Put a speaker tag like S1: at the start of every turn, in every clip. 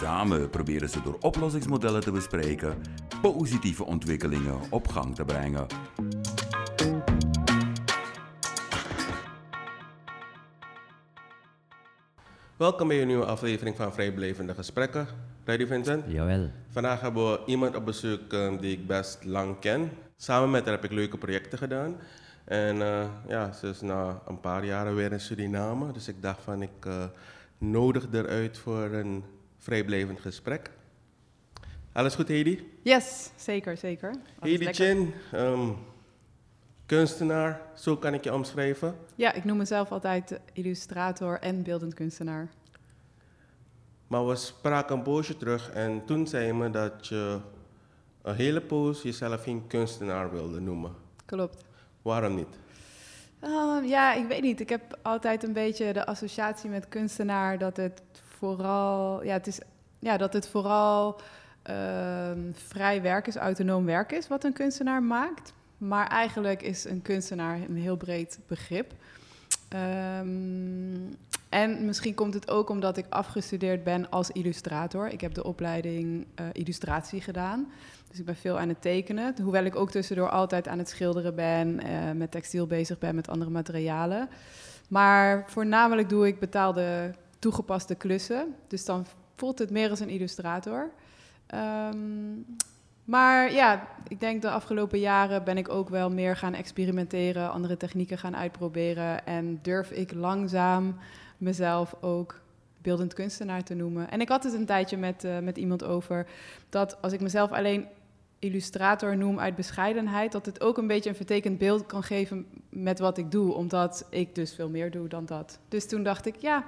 S1: Samen proberen ze door oplossingsmodellen te bespreken positieve ontwikkelingen op gang te brengen.
S2: Welkom bij een nieuwe aflevering van Vrijblijvende Gesprekken. Ready Vincent?
S3: Jawel.
S2: Vandaag hebben we iemand op bezoek eh, die ik best lang ken. Samen met haar heb ik leuke projecten gedaan. En eh, ja, ze is na een paar jaren weer in Suriname. Dus ik dacht van ik eh, nodig eruit voor een vrijblijvend gesprek. Alles goed, Heidi?
S4: Yes, zeker, zeker. Alles lekker.
S2: Chin, ehm, kunstenaar, zo kan ik je omschrijven.
S4: Ja, ik noem mezelf altijd illustrator en beeldend kunstenaar.
S2: Maar we spraken een poosje terug en toen zei je me dat je een hele poos jezelf geen kunstenaar wilde noemen.
S4: Klopt.
S2: Waarom niet?
S4: Ehm, ja, ik weet niet. Ik heb altijd een beetje de associatie met kunstenaar dat het vooral, ja, het is, ja, dat het vooral ehm, vrij werk is, autonoom werk is wat een kunstenaar maakt. Maar eigenlijk is een kunstenaar een heel breed begrip. Ehm, en misschien komt het ook omdat ik afgestudeerd ben als illustrator. Ik heb de opleiding eh, illustratie gedaan. Dus ik ben veel aan het tekenen. Hoewel ik ook tussendoor altijd aan het schilderen ben, eh, met textiel bezig ben, met andere materialen. Maar voornamelijk doe ik betaalde toegepaste klussen. Dus dan voelt het meer als een illustrator. Ehm, maar ja, ik denk de afgelopen jaren ben ik ook wel meer gaan experimenteren, andere technieken gaan uitproberen. En durf ik langzaam mezelf ook beeldend kunstenaar te noemen. En ik had het een tijdje met, eh, met iemand over dat als ik mezelf alleen illustrator noem uit bescheidenheid, dat het ook een beetje een vertekend beeld kan geven met wat ik doe, omdat ik dus veel meer doe dan dat. Dus toen dacht ik, ja,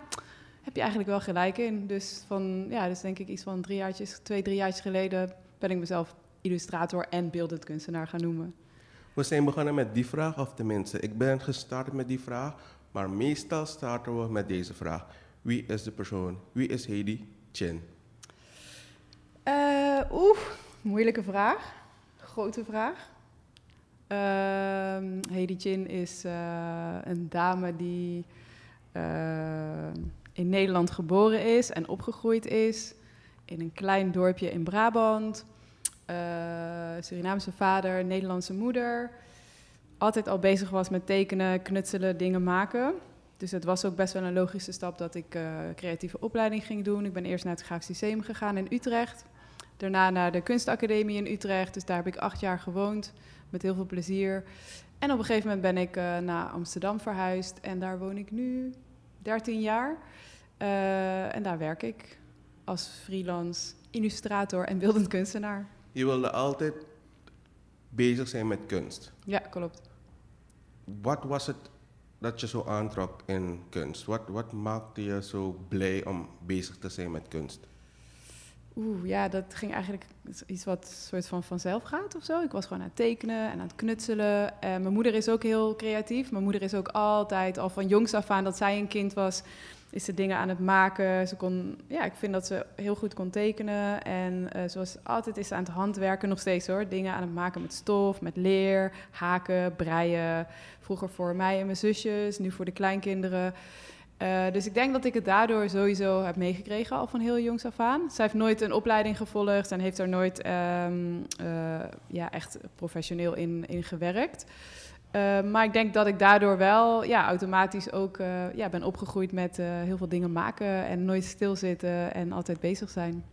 S4: heb je eigenlijk wel gelijk in. Dus van, ja, dus denk ik iets van drie jaartjes, twee, drie jaartjes geleden ben ik mezelf illustrator en beeldend kunstenaar gaan noemen.
S2: We zijn begonnen met die vraag, of tenminste, ik ben gestart met die vraag, maar meestal starten we met deze vraag. Wie is de persoon? Wie is Heidi Chin?
S4: Eh, Oeh, moeilijke vraag. Grote vraag. Ehm Heidi Chin is eh, een dame die eh, in Nederland geboren is en opgegroeid is. In een klein dorpje in Brabant. Eh, Surinaamse vader, Nederlandse moeder. Altijd al bezig was met tekenen, knutselen, dingen maken. Dus het was ook best wel een logische stap dat ik eh, creatieve opleiding ging doen. Ik ben eerst naar het Graafs Lyceum gegaan in Utrecht. Daarna naar de kunstacademie in Utrecht. Dus daar heb ik acht jaar gewoond, met heel veel plezier. En op een gegeven moment ben ik eh, naar Amsterdam verhuisd. En daar woon ik nu 13 jaar. Eh, en daar werk ik als freelance illustrator en beeldend kunstenaar.
S2: Je wilde altijd bezig zijn met kunst.
S4: Ja, klopt.
S2: Wat was het dat je zo aantrok in kunst? Wat, wat maakte je zo blij om bezig te zijn met kunst?
S4: Oeh, ja, dat ging eigenlijk iets wat soort van vanzelf gaat of zo. Ik was gewoon aan het tekenen en aan het knutselen. En mijn moeder is ook heel creatief. Mijn moeder is ook altijd, al van jongs af aan dat zij een kind was, is ze dingen aan het maken. Ze kon, ja, ik vind dat ze heel goed kon tekenen. En eh, zoals altijd is ze aan het handwerken, nog steeds hoor. Dingen aan het maken met stof, met leer, haken, breien. Vroeger voor mij en mijn zusjes, nu voor de kleinkinderen. Eh, dus ik denk dat ik het daardoor sowieso heb meegekregen, al van heel jongs af aan. Zij heeft nooit een opleiding gevolgd en heeft daar nooit ehm, eh, ja, echt professioneel in, in gewerkt. Eh, maar ik denk dat ik daardoor wel ja, automatisch ook ja, ben opgegroeid met heel veel dingen maken en nooit stilzitten en altijd bezig zijn.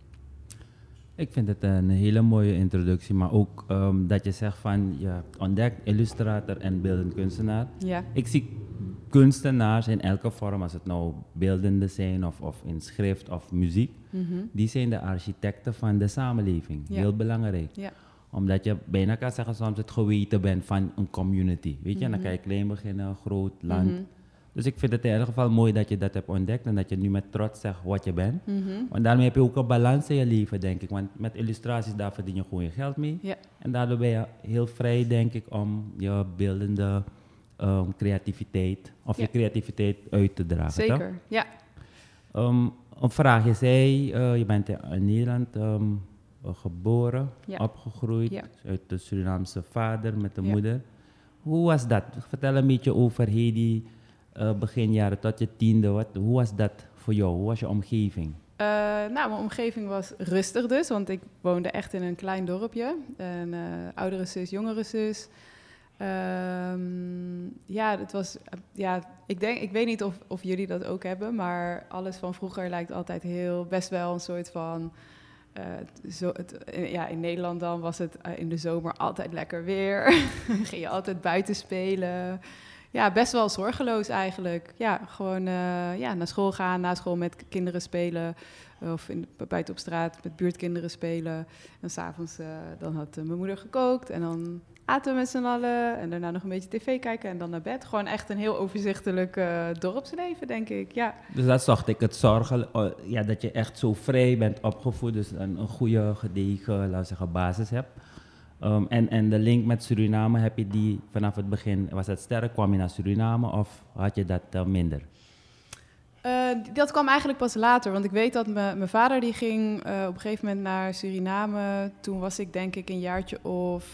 S3: Ik vind het een hele mooie introductie, maar ook ehm, dat je zegt van je ontdekt illustrator en beeldend kunstenaar.
S4: Ja,
S3: Ik zie kunstenaars in elke vorm, als het nou beeldende zijn of, of in schrift of muziek,
S4: Mhm.
S3: die zijn de architecten van de samenleving.
S4: Ja.
S3: Heel belangrijk.
S4: ja.
S3: Omdat je bijna kan zeggen soms het geweten bent van een community. Weet je, dan
S4: Mhm.
S3: kan je klein beginnen, groot, land.
S4: Mhm.
S3: Dus ik vind het in ieder geval mooi dat je dat hebt ontdekt en dat je nu met trots zegt wat je bent. Want daarmee heb je ook een balans in je leven, denk ik. Want met illustraties, daar verdien je gewoon je geld mee.
S4: Ja.
S3: En daardoor ben je heel vrij, denk ik, om je beeldende ehm, creativiteit of
S4: Ja.
S3: je creativiteit uit te dragen. toch?
S4: Zeker, ja.
S3: Ehm, een vraag. Je zei, eh, je bent in Nederland ehm, eh, geboren,
S4: Ja.
S3: opgegroeid,
S4: Ja.
S3: uit de Surinaamse vader met de moeder. Hoe was dat? Vertel een beetje over Hedy, eh begin jaren tot je tiende. Wat, hoe was dat voor jou? Hoe was je omgeving?
S4: Eh, nou, mijn omgeving was rustig dus, want ik woonde echt in een klein dorpje. Een oudere zus, jongere zus. Ehm, ja, het was, eh, ja, ik denk, ik weet niet of, of jullie dat ook hebben, maar alles van vroeger lijkt altijd heel, best wel een soort van, eh, zo, het, eh, ja, in Nederland dan was het in de zomer altijd lekker weer. Ging je altijd buiten spelen. Ja, best wel zorgeloos eigenlijk. Ja, gewoon eh, ja, naar school gaan, na school met kinderen spelen. Of in, buiten op straat met buurtkinderen spelen. En s'avonds uh, dan had uh, mijn moeder gekookt. En dan aten we met z'n allen. En daarna nog een beetje tv kijken en dan naar bed. Gewoon echt een heel overzichtelijk dorpsleven, denk ik. Ja.
S3: Dus dat zocht ik, het zorgen, uh, ja, dat je echt zo vrij bent opgevoed. Dus een, een goede, gedegen, laten zeggen, basis hebt. Um, en, en de link met Suriname, heb je die vanaf het begin, was dat sterk? Kwam je naar Suriname of had je dat uh, minder?
S4: Uh, dat kwam eigenlijk pas later, want ik weet dat mijn vader die ging uh, op een gegeven moment naar Suriname. Toen was ik denk ik een jaartje of,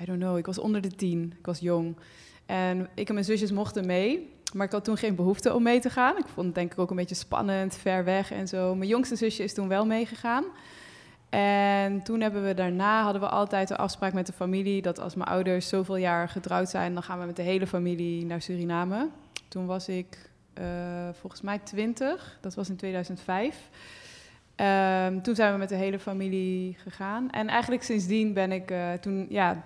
S4: I don't know, ik was onder de tien, ik was jong. En ik en mijn zusjes mochten mee, maar ik had toen geen behoefte om mee te gaan. Ik vond het denk ik ook een beetje spannend, ver weg en zo. Mijn jongste zusje is toen wel meegegaan. En toen hebben we daarna, hadden we altijd de afspraak met de familie... dat als mijn ouders zoveel jaar getrouwd zijn... dan gaan we met de hele familie naar Suriname. Toen was ik uh, volgens mij 20, dat was in 2005. Um, toen zijn we met de hele familie gegaan. En eigenlijk sindsdien ben ik uh, toen, ja,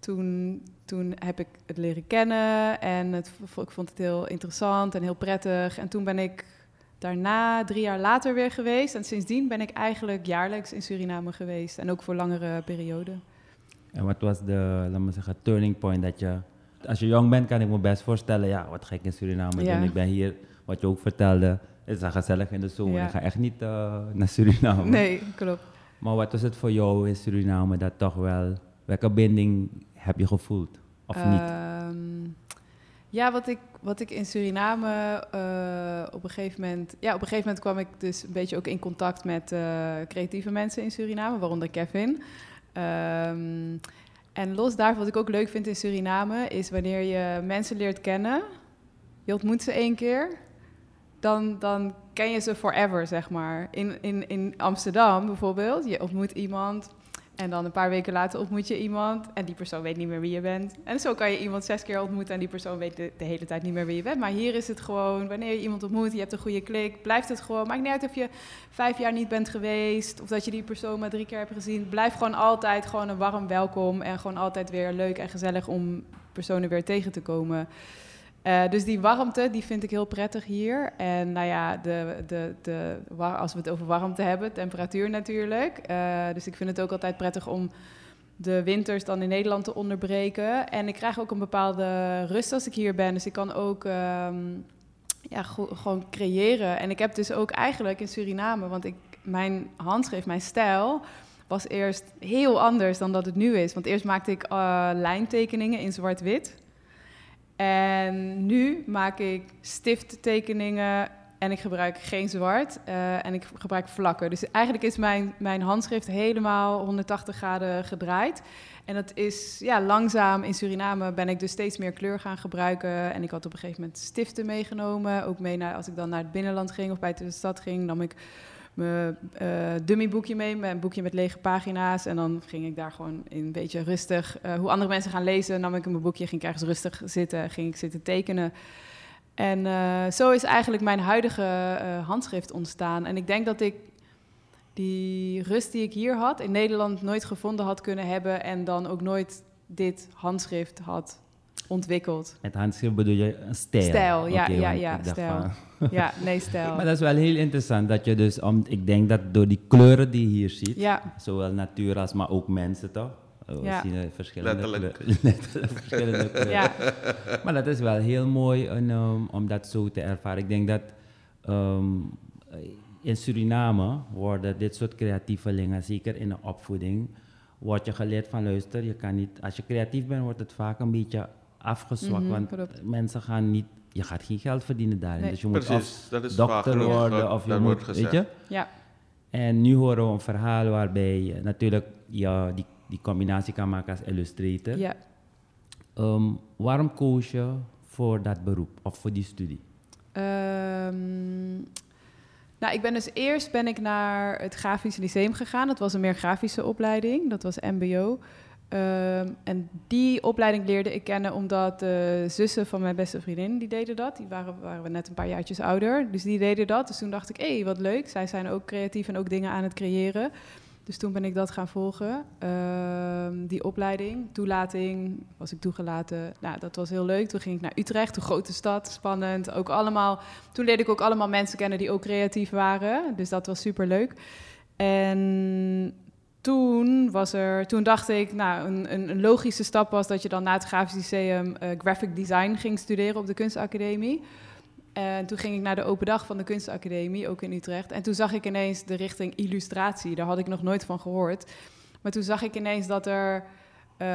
S4: toen, toen heb ik het leren kennen en het, ik vond het heel interessant en heel prettig. En toen ben ik daarna drie jaar later weer geweest. En sindsdien ben ik eigenlijk jaarlijks in Suriname geweest. En ook voor langere perioden.
S3: En wat was de, laat maar zeggen, turning point dat je... Als je jong bent, kan ik me best voorstellen, ja, wat ga ik in Suriname
S4: Ja.
S3: doen? Ik ben hier, wat je ook vertelde, het is gezellig in de zomer.
S4: Ja.
S3: Ik ga echt niet uh, naar Suriname.
S4: Nee, klopt.
S3: Maar wat was het voor jou in Suriname dat toch wel... Welke binding heb je gevoeld? Of
S4: Uh,
S3: niet?
S4: Ehm, Ja, wat ik, wat ik in Suriname uh, op een gegeven moment... Ja, op een gegeven moment kwam ik dus een beetje ook in contact met uh, creatieve mensen in Suriname, waaronder Kevin. Um, en los daarvan, wat ik ook leuk vind in Suriname, is wanneer je mensen leert kennen. Je ontmoet ze één keer, dan, dan ken je ze forever, zeg maar. In, in, in Amsterdam bijvoorbeeld, je ontmoet iemand... En dan een paar weken later ontmoet je iemand en die persoon weet niet meer wie je bent. En zo kan je iemand zes keer ontmoeten en die persoon weet de, hele tijd niet meer wie je bent. Maar hier is het gewoon, wanneer je iemand ontmoet, je hebt een goede klik, blijft het gewoon. Maakt niet uit of je vijf jaar niet bent geweest of dat je die persoon maar drie keer hebt gezien. Blijf gewoon altijd gewoon een warm welkom en gewoon altijd weer leuk en gezellig om personen weer tegen te komen. Uh, dus die warmte, die vind ik heel prettig hier. En nou ja, de, de, de, als we het over warmte hebben, temperatuur natuurlijk. Uh, dus ik vind het ook altijd prettig om de winters dan in Nederland te onderbreken. En ik krijg ook een bepaalde rust als ik hier ben. Dus ik kan ook um, ja, gewoon creëren. En ik heb dus ook eigenlijk in Suriname, want ik, mijn handschrift, mijn stijl was eerst heel anders dan dat het nu is. Want eerst maakte ik uh, lijntekeningen in zwart-wit. En nu maak ik stifttekeningen en ik gebruik geen zwart uh, en ik gebruik vlakken. Dus eigenlijk is mijn, mijn handschrift helemaal 180 graden gedraaid. En dat is ja, langzaam in Suriname ben ik dus steeds meer kleur gaan gebruiken. En ik had op een gegeven moment stiften meegenomen. Ook mee naar, als ik dan naar het binnenland ging of buiten de stad ging, nam ik mijn uh, dummyboekje mee, mijn boekje met lege pagina's. En dan ging ik daar gewoon in een beetje rustig, uh, hoe andere mensen gaan lezen, nam ik mijn boekje, ging ik ergens rustig zitten, ging ik zitten tekenen. En uh, zo is eigenlijk mijn huidige handschrift ontstaan. En ik denk dat ik die rust die ik hier had, in Nederland nooit gevonden had kunnen hebben en dan ook nooit dit handschrift had ontwikkeld.
S3: Met handschrift bedoel je een stijl?
S4: Stijl, ja,
S3: okay,
S4: ja, ja, stijl. Van... ja, nee, stijl.
S3: maar dat is wel heel interessant dat je dus, om, ik denk dat door die kleuren die je hier ziet,
S4: ja.
S3: zowel natuur als maar ook mensen toch, we
S4: Ja.
S3: zien er verschillende
S2: Letterlijk.
S3: kleuren. Letterlijk verschillende kleuren.
S4: Ja,
S3: Maar dat is wel heel mooi en, ehm, om dat zo te ervaren. Ik denk dat ehm, in Suriname worden dit soort creatievelingen, zeker in de opvoeding, wordt je geleerd van luister, je kan niet, als je creatief bent, wordt het vaak een beetje afgezwakt,
S4: Mhm,
S3: want
S4: klopt.
S3: mensen gaan niet, je gaat geen geld verdienen daarin.
S4: Nee.
S3: Dus je moet
S2: Precies,
S3: of
S2: dat is
S3: dokter
S2: genoeg,
S3: worden of je moet,
S2: wordt gezegd.
S3: weet je.
S4: ja.
S3: En nu horen we een verhaal waarbij je natuurlijk ja, die, die combinatie kan maken als illustrator.
S4: ja.
S3: Ehm, waarom koos je voor dat beroep of voor die studie?
S4: Ehm, nou, ik ben dus eerst ben ik naar het Grafisch Lyceum gegaan. Dat was een meer grafische opleiding. Dat was MBO. Ehm, en die opleiding leerde ik kennen omdat de zussen van mijn beste vriendin, die deden dat. Die waren, waren we net een paar jaartjes ouder. Dus die deden dat. Dus toen dacht ik, hé, hey, wat leuk. Zij zijn ook creatief en ook dingen aan het creëren. Dus toen ben ik dat gaan volgen. Ehm, die opleiding, toelating, was ik toegelaten. Nou, dat was heel leuk. Toen ging ik naar Utrecht, een grote stad, spannend. Ook allemaal, toen leerde ik ook allemaal mensen kennen die ook creatief waren. Dus dat was super leuk. En toen was er, toen dacht ik, nou, een, een, logische stap was dat je dan na het Grafisch Lyceum eh, graphic design ging studeren op de kunstacademie. En toen ging ik naar de open dag van de kunstacademie, ook in Utrecht. En toen zag ik ineens de richting illustratie. Daar had ik nog nooit van gehoord. Maar toen zag ik ineens dat er eh,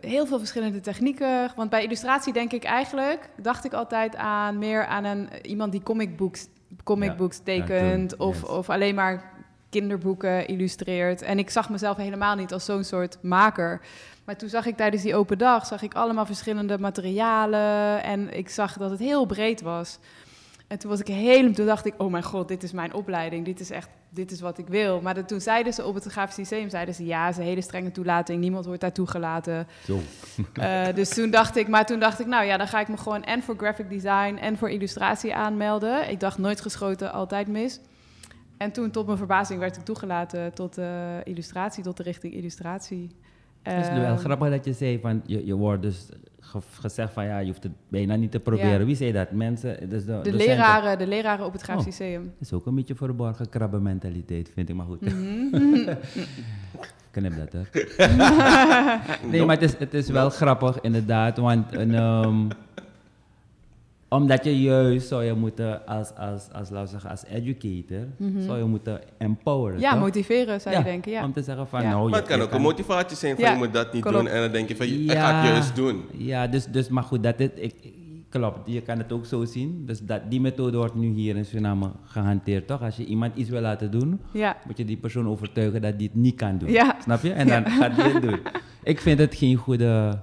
S4: heel veel verschillende technieken... Want bij illustratie denk ik eigenlijk... dacht ik altijd aan meer aan een, iemand die comicbooks, comicbooks
S3: Ja,
S4: tekent...
S3: cartoon,
S4: of,
S3: yes.
S4: of alleen maar kinderboeken illustreert. En ik zag mezelf helemaal niet als zo'n soort maker... Maar toen zag ik tijdens die open dag zag ik allemaal verschillende materialen en ik zag dat het heel breed was. En toen was ik helemaal, toen dacht ik, oh mijn god, dit is mijn opleiding, dit is echt, dit is wat ik wil. Maar dat- toen zeiden ze op het Grafisch Lyceum, zeiden ze, ja, een hele strenge toelating, niemand wordt daar toegelaten.
S3: Zo.
S4: Eh, dus toen dacht ik, maar toen dacht ik, nou ja, dan ga ik me gewoon en voor graphic design en voor illustratie aanmelden. Ik dacht nooit geschoten, altijd mis. En toen tot mijn verbazing werd ik toegelaten tot eh, illustratie, tot de richting illustratie.
S3: Het is wel
S4: Ehm,
S3: grappig dat je zei van je, je wordt dus ge- gezegd van ja, je hoeft het bijna niet te proberen.
S4: Ja.
S3: Wie zei dat? Mensen, dus de,
S4: De leraren, de leraren op het Grafisch
S3: Oh.
S4: Lyceum.
S3: Dat is ook een beetje verborgen krabbenmentaliteit, vind ik maar goed.
S4: Mhm.
S3: Knip dat, hè? nee, maar het is, het is wel grappig, inderdaad. Want een, ehm, omdat je juist zou je moeten, als, als, als, laten zeggen, als educator, zou je moeten empoweren.
S4: Mhm. Ja,
S3: toch?
S4: motiveren zou je denken, ja.
S3: Om te zeggen van,
S4: Ja.
S3: nou,
S2: Maar
S3: je-
S2: het kan
S3: je
S2: ook een motivatie zijn van
S4: Ja,
S2: je moet dat niet
S4: klopt.
S2: doen en dan denk je van je ik ga het juist doen.
S3: Ja, dus, dus maar goed, dat ik, ik- klopt, je kan het ook zo zien. Dus dat, die methode wordt nu hier in Suriname gehanteerd, toch? Als je iemand iets wil laten doen,
S4: Ja,
S3: moet je die persoon overtuigen dat die het niet kan doen.
S4: Ja.
S3: Snap je? En dan gaat hij het doen. Ik vind het geen goede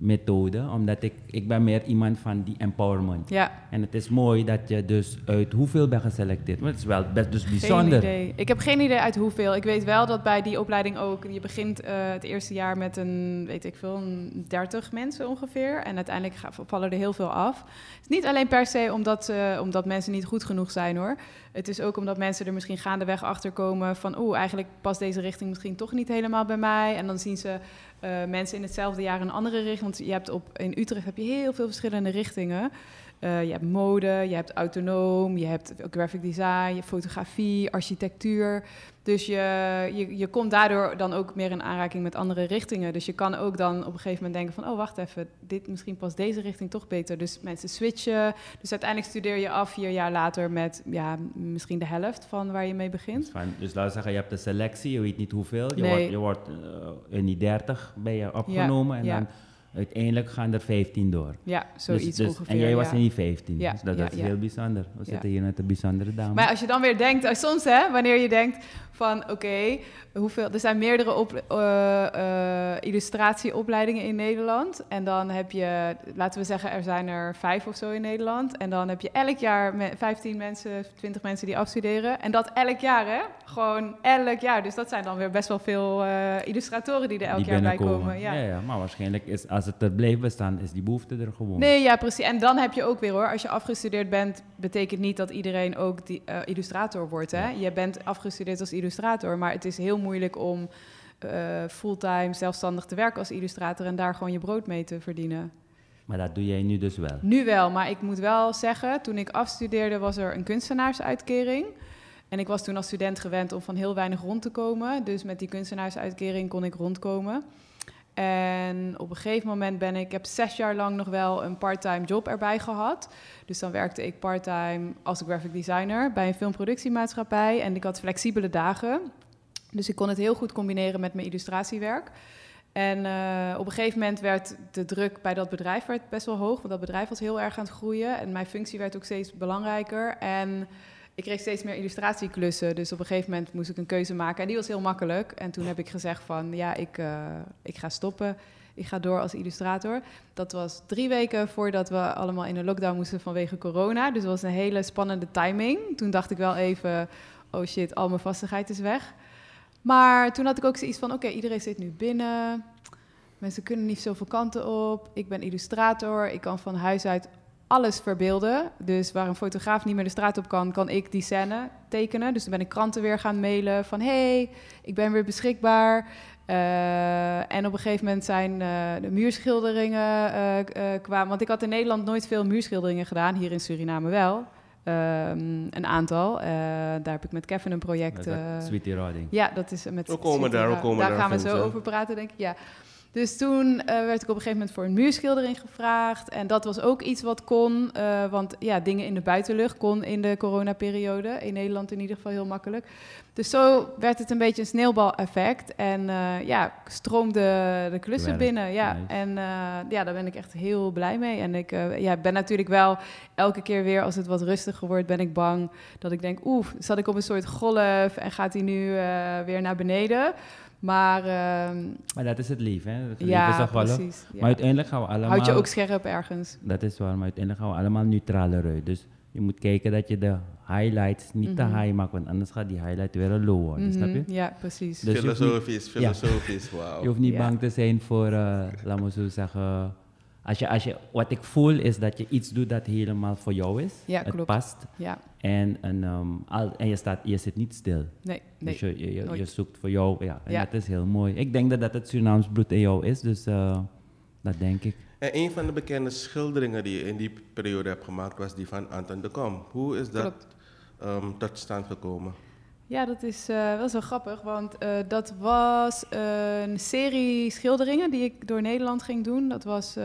S3: methode, omdat ik, ik ben meer iemand van die empowerment.
S4: ja.
S3: En het is mooi dat je dus uit hoeveel bent geselecteerd. Maar het is wel best dus bijzonder.
S4: Geen idee. Ik heb geen idee uit hoeveel. Ik weet wel dat bij die opleiding ook, je begint eh, het eerste jaar met een, weet ik veel, een 30 mensen ongeveer. En uiteindelijk vallen er heel veel af. Het is niet alleen per se omdat, ze- omdat mensen niet goed genoeg zijn hoor. Het is ook omdat mensen er misschien gaandeweg achter komen van, oeh, eigenlijk past deze richting misschien toch niet helemaal bij mij. En dan zien ze eh, mensen in hetzelfde jaar een andere richting. Want je hebt op, in Utrecht heb je heel veel verschillende richtingen. Eh, je hebt mode, je hebt autonoom, je hebt graphic design, je fotografie, architectuur. Dus je, je, je komt daardoor dan ook meer in aanraking met andere richtingen. Dus je kan ook dan op een gegeven moment denken van... oh, wacht even, dit, misschien past deze richting toch beter. Dus mensen switchen. Dus uiteindelijk studeer je af vier jaar later met ja, misschien de helft van waar je mee begint.
S3: van, dus laten we zeggen, je hebt een selectie, je weet niet hoeveel. Je
S4: Nee.
S3: wordt, je wordt eh, in die 30 ben je opgenomen en
S4: ja.
S3: dan uiteindelijk gaan er 15 door.
S4: Ja, zoiets
S3: dus, dus,
S4: ongeveer.
S3: En jij was
S4: ja.
S3: in die 15.
S4: Ja,
S3: dus dat,
S4: ja,
S3: dat is
S4: ja.
S3: heel bijzonder. We
S4: Ja.
S3: zitten hier met een bijzondere dame.
S4: Maar als je dan weer denkt, eh, soms hè, wanneer je denkt van oké, hoeveel, er zijn meerdere op, eh, eh, illustratieopleidingen in Nederland. En dan heb je, laten we zeggen, er zijn er vijf of zo in Nederland. En dan heb je elk jaar me- 15 mensen, 20 mensen die afstuderen. En dat elk jaar hè, gewoon elk jaar. Dus dat zijn dan weer best wel veel illustratoren die er elk
S3: die
S4: jaar bij komen.
S3: Ja. Ja, maar waarschijnlijk is, als het er blijft bestaan, is die behoefte er gewoon.
S4: Nee, ja, precies. En dan heb je ook weer hoor, als je afgestudeerd bent, betekent niet dat iedereen ook die, eh, illustrator wordt. Hè? Je bent afgestudeerd als illustrator, maar het is heel moeilijk om eh, fulltime zelfstandig te werken als illustrator en daar gewoon je brood mee te verdienen.
S3: Maar dat doe jij nu dus wel.
S4: Nu wel, maar ik moet wel zeggen, toen ik afstudeerde was er een kunstenaarsuitkering. En ik was toen als student gewend om van heel weinig rond te komen. Dus met die kunstenaarsuitkering kon ik rondkomen. En op een gegeven moment ben ik, ik heb zes jaar lang nog wel een parttime job erbij gehad. Dus dan werkte ik parttime als graphic designer bij een filmproductiemaatschappij. En ik had flexibele dagen. Dus ik kon het heel goed combineren met mijn illustratiewerk. En uh, op een gegeven moment werd de druk bij dat bedrijf best wel hoog. Want dat bedrijf was heel erg aan het groeien. En mijn functie werd ook steeds belangrijker. En ik kreeg steeds meer illustratieklussen. Dus op een gegeven moment moest ik een keuze maken. En die was heel makkelijk. En toen heb ik gezegd van ja, ik, uh, ik ga stoppen. Ik ga door als illustrator. Dat was drie weken voordat we allemaal in een lockdown moesten vanwege corona. Dus dat was een hele spannende timing. Toen dacht ik wel even, oh shit, al mijn vastigheid is weg. Maar toen had ik ook zoiets van, oké, iedereen zit nu binnen. Mensen kunnen niet zoveel kanten op. Ik ben illustrator. Ik kan van huis uit alles verbeelden. Dus waar een fotograaf niet meer de straat op kan, kan ik die scène tekenen. Dus toen ben ik kranten weer gaan mailen van... hey, ik ben weer beschikbaar. Uh, en op een gegeven moment zijn uh, de muurschilderingen uh, kwamen. Want ik had in Nederland nooit veel muurschilderingen gedaan. Hier in Suriname wel. Um, een aantal. daar heb ik met Kevin een project.
S3: Met Sweetie Roding.
S4: Ja, dat is met
S2: We komen daar, we komen
S4: daar.
S2: Daar
S4: gaan we zo over praten, denk ik. Ja. Dus toen uh, werd ik op een gegeven moment voor een muurschildering gevraagd. En dat was ook iets wat kon, uh, want ja, dingen in de buitenlucht kon in de coronaperiode. In Nederland in ieder geval heel makkelijk. Dus zo werd het een beetje een sneeuwbaleffect. En uh, ja, stroomde de klussen binnen. Ja.
S3: Nice.
S4: En ja, daar ben ik echt heel blij mee. En ik ja, ben natuurlijk wel elke keer weer als het wat rustiger wordt, ben ik bang dat ik denk, oeh, zat ik op een soort golf en gaat hij nu weer naar beneden. Maar, uh,
S3: maar dat is het lief, hè? Het
S4: ja,
S3: is toch
S4: precies.
S3: Ja. Maar uiteindelijk gaan we allemaal...
S4: Houd je ook scherp ergens.
S3: Dat is waar, maar uiteindelijk gaan we allemaal neutraler uit. Dus je moet kijken dat je de highlights niet mm -hmm. te high maakt, want anders gaat die highlight weer een low worden,
S4: mm -hmm.
S3: snap je?
S4: Ja, precies.
S2: Dus filosofisch, filosofisch, ja. wauw.
S3: Je hoeft niet
S4: Ja.
S3: bang te zijn voor, uh, laat me zo zeggen... Als je, als je, wat ik voel is dat je iets doet dat helemaal voor jou is.
S4: Ja,
S3: het
S4: klopt.
S3: past.
S4: Ja,
S3: En, en, um, al, en je, staat, je zit niet stil.
S4: nee, nee.
S3: dus je, je, je, zoekt voor jou. Ja, en
S4: Ja.
S3: dat is heel mooi. Ik denk dat dat het Surinaams bloed in jou is, dus uh, dat denk ik.
S2: En een van de bekende schilderingen die je in die periode hebt gemaakt was die van Anton de Kom. Hoe is dat um, tot stand gekomen?
S4: Ja, dat is uh, wel zo grappig, want uh, dat was een serie schilderingen die ik door Nederland ging doen. Dat was um,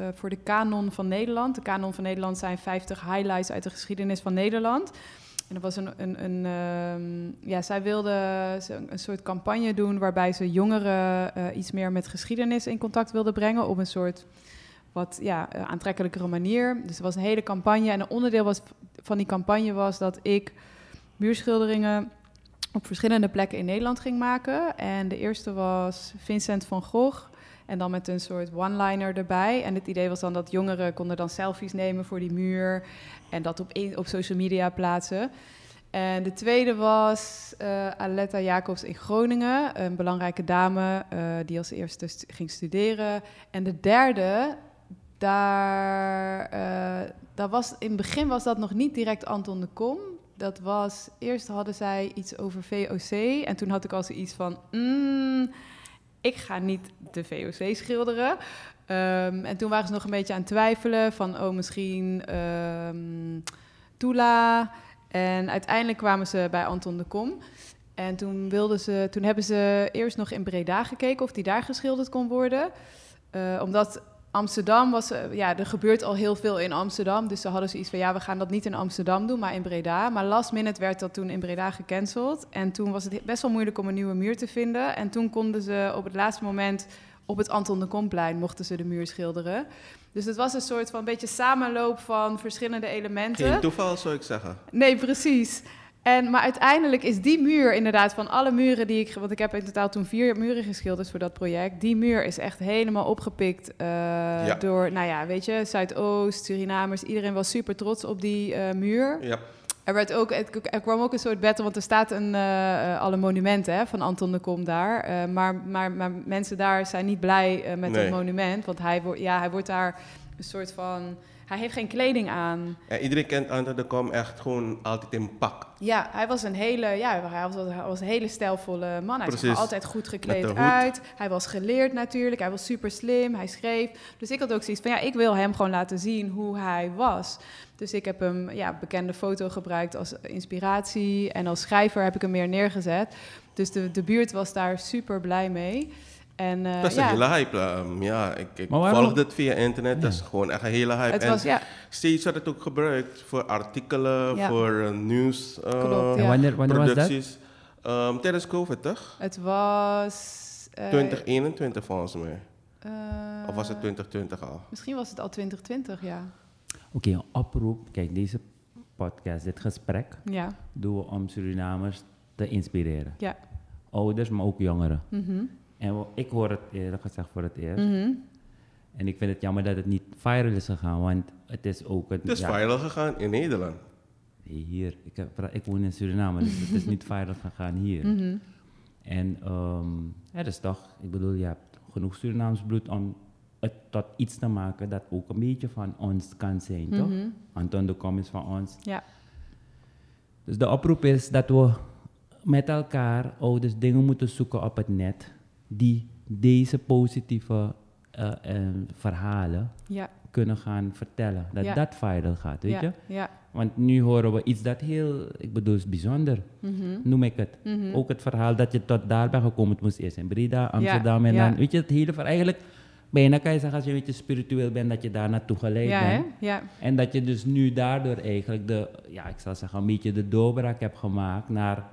S4: uh, voor de Canon van Nederland. De Canon van Nederland zijn 50 highlights uit de geschiedenis van Nederland. En dat was een, een, een um, ja, zij wilde een soort campagne doen waarbij ze jongeren iets meer met geschiedenis in contact wilden brengen op een soort wat ja, aantrekkelijkere manier. Dus er was een hele campagne en een onderdeel was, van die campagne was dat ik muurschilderingen op verschillende plekken in Nederland ging maken. En de eerste was Vincent van Gogh. En dan met een soort one-liner erbij. En het idee was dan dat jongeren konden dan selfies nemen voor die muur. En dat op, op social media plaatsen. En de tweede was uh, Aletta Jacobs in Groningen. Een belangrijke dame uh, die als eerste st ging studeren. En de derde, daar, uh, daar was, in het begin was dat nog niet direct Anton de Kom. Dat was, eerst hadden zij iets over VOC. En toen had ik al zoiets van, mm, ik ga niet de VOC schilderen. Um, en toen waren ze nog een beetje aan het twijfelen van, oh, misschien um, Tula. En uiteindelijk kwamen ze bij Anton de Kom. En toen, wilden ze, toen hebben ze eerst nog in Breda gekeken of die daar geschilderd kon worden. Uh, omdat Amsterdam was, uh, ja, er gebeurt al heel veel in Amsterdam. Dus ze hadden zoiets van, ja, we gaan dat niet in Amsterdam doen, maar in Breda. Maar last minute werd dat toen in Breda gecanceld. En toen was het best wel moeilijk om een nieuwe muur te vinden. En toen konden ze op het laatste moment op het Anton de Komplein mochten ze de muur schilderen. Dus het was een soort van beetje samenloop van verschillende elementen.
S2: Geen toeval, zou ik zeggen.
S4: Nee, precies. En, maar uiteindelijk is die muur inderdaad van alle muren die ik... Want ik heb in totaal toen vier muren geschilderd voor dat project. Die muur is echt helemaal opgepikt uh, ja. door, nou ja, weet je, Zuidoost, Surinamers. Iedereen was super trots op die uh, muur.
S2: Ja.
S4: Er, werd ook, er kwam ook een soort battle, want er staat een, uh, alle monumenten hè, van Anton de Kom daar. Uh, maar, maar, maar mensen daar zijn niet blij uh, met
S2: Nee.
S4: het monument. Want hij, wordt ja, hij wordt daar een soort van... Hij heeft geen kleding aan.
S2: Ja, iedereen kent Anton de Kom echt gewoon altijd in pak.
S4: Ja, hij was een hele, ja, hij was, hij was een hele stijlvolle man. Hij zag altijd goed gekleed uit. Hij was geleerd natuurlijk. Hij was super slim. Hij schreef. Dus ik had ook zoiets van, ja, ik wil hem gewoon laten zien hoe hij was. Dus ik heb hem, ja, bekende foto gebruikt als inspiratie. En als schrijver heb ik hem meer neergezet. Dus de, de buurt was daar super blij mee. En, eh,
S2: Dat is
S4: ja,
S2: een hele hype. ehm, ja, ik, ik volg dit via internet. Dat is gewoon echt een hele hype.
S4: het
S2: en
S4: was, ja,
S2: steeds wordt het ook gebruikt voor artikelen,
S4: Ja.
S2: voor eh, nieuws. eh,
S4: Klopt,
S3: En
S4: ja.
S3: wanneer, wanneer was dat?
S2: producties. Ehm, tijdens COVID, toch?
S4: het was... eh,
S2: 2021 volgens mij.
S4: eh,
S2: Of was het 2020 al?
S4: Misschien was het al 2020, ja.
S3: Oké, een oproep. Kijk, deze podcast, dit gesprek,
S4: Ja,
S3: doen we om Surinamers te inspireren.
S4: ja.
S3: Ouders, maar ook jongeren.
S4: Mhm.
S3: En ik hoor het eerlijk gezegd voor het eerst.
S4: Mhm.
S3: En ik vind het jammer dat het niet viral is gegaan, want het is ook... Het,
S2: Het is
S3: ja,
S2: viral gegaan in Nederland.
S3: nee, hier. Ik, heb, ik woon in Suriname, dus het is niet viral gegaan hier.
S4: Mhm.
S3: En ehm ja, dat is toch, ik bedoel, je hebt genoeg Surinaams bloed om het tot iets te maken dat ook een beetje van ons kan zijn, toch?
S4: Mhm.
S3: Anton de Kom is van ons.
S4: Ja.
S3: Dus de oproep is dat we met elkaar ouders dingen moeten zoeken op het net die deze positieve eh, eh, verhalen
S4: Ja,
S3: kunnen gaan vertellen. Dat
S4: Ja.
S3: dat viral gaat, weet
S4: ja,
S3: je?
S4: ja.
S3: Want nu horen we iets dat heel, ik bedoel, is bijzonder,
S4: Mhm.
S3: noem ik het.
S4: Mhm.
S3: Ook het verhaal dat je tot daar bent gekomen. Het moest eerst in Breda, Amsterdam en dan... Weet je, het hele verhaal. Eigenlijk, bijna kan je zeggen als je een beetje spiritueel bent, dat je daar naartoe geleid bent.
S4: Ja.
S3: En dat je dus nu daardoor eigenlijk de, ja, ik zal zeggen, een beetje de doorbraak hebt gemaakt naar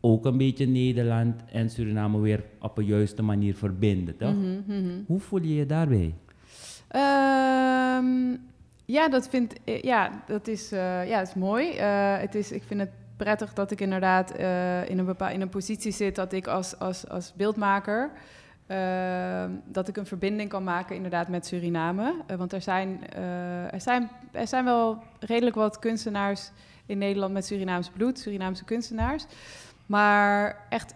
S3: ook een beetje Nederland en Suriname weer op een juiste manier verbinden, toch?
S4: Mhm, mhm.
S3: Hoe voel je je daarbij?
S4: Ehm, ja, dat vind ik, ja, dat is, eh, ja, dat is mooi. Eh, het is, ik vind het prettig dat ik inderdaad eh, in, een bepaal, in een positie zit dat ik als, als, als beeldmaker, ehm, dat ik een verbinding kan maken inderdaad met Suriname. Eh, want er zijn, eh, er, zijn, er zijn wel redelijk wat kunstenaars in Nederland met Surinaams bloed, Surinaamse kunstenaars. Maar echt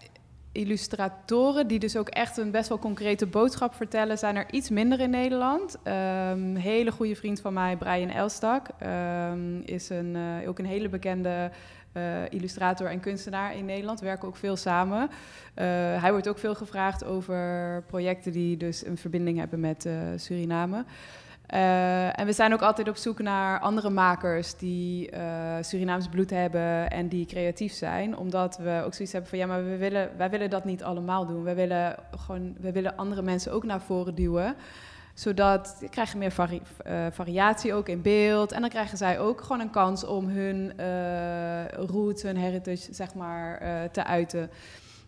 S4: illustratoren die dus ook echt een best wel concrete boodschap vertellen, zijn er iets minder in Nederland. Een hele goede vriend van mij, Brian Elstak, ehm, is een, eh, ook een hele bekende eh, illustrator en kunstenaar in Nederland. We werken ook veel samen. Eh, hij wordt ook veel gevraagd over projecten die dus een verbinding hebben met Suriname. Eh, en we zijn ook altijd op zoek naar andere makers die eh, Surinaams bloed hebben en die creatief zijn. Omdat we ook zoiets hebben van ja, maar we willen, wij willen dat niet allemaal doen. We willen gewoon, we willen andere mensen ook naar voren duwen. Zodat je krijgt meer vari- eh, variatie ook in beeld. En dan krijgen zij ook gewoon een kans om hun roots, hun heritage, zeg maar, te uiten.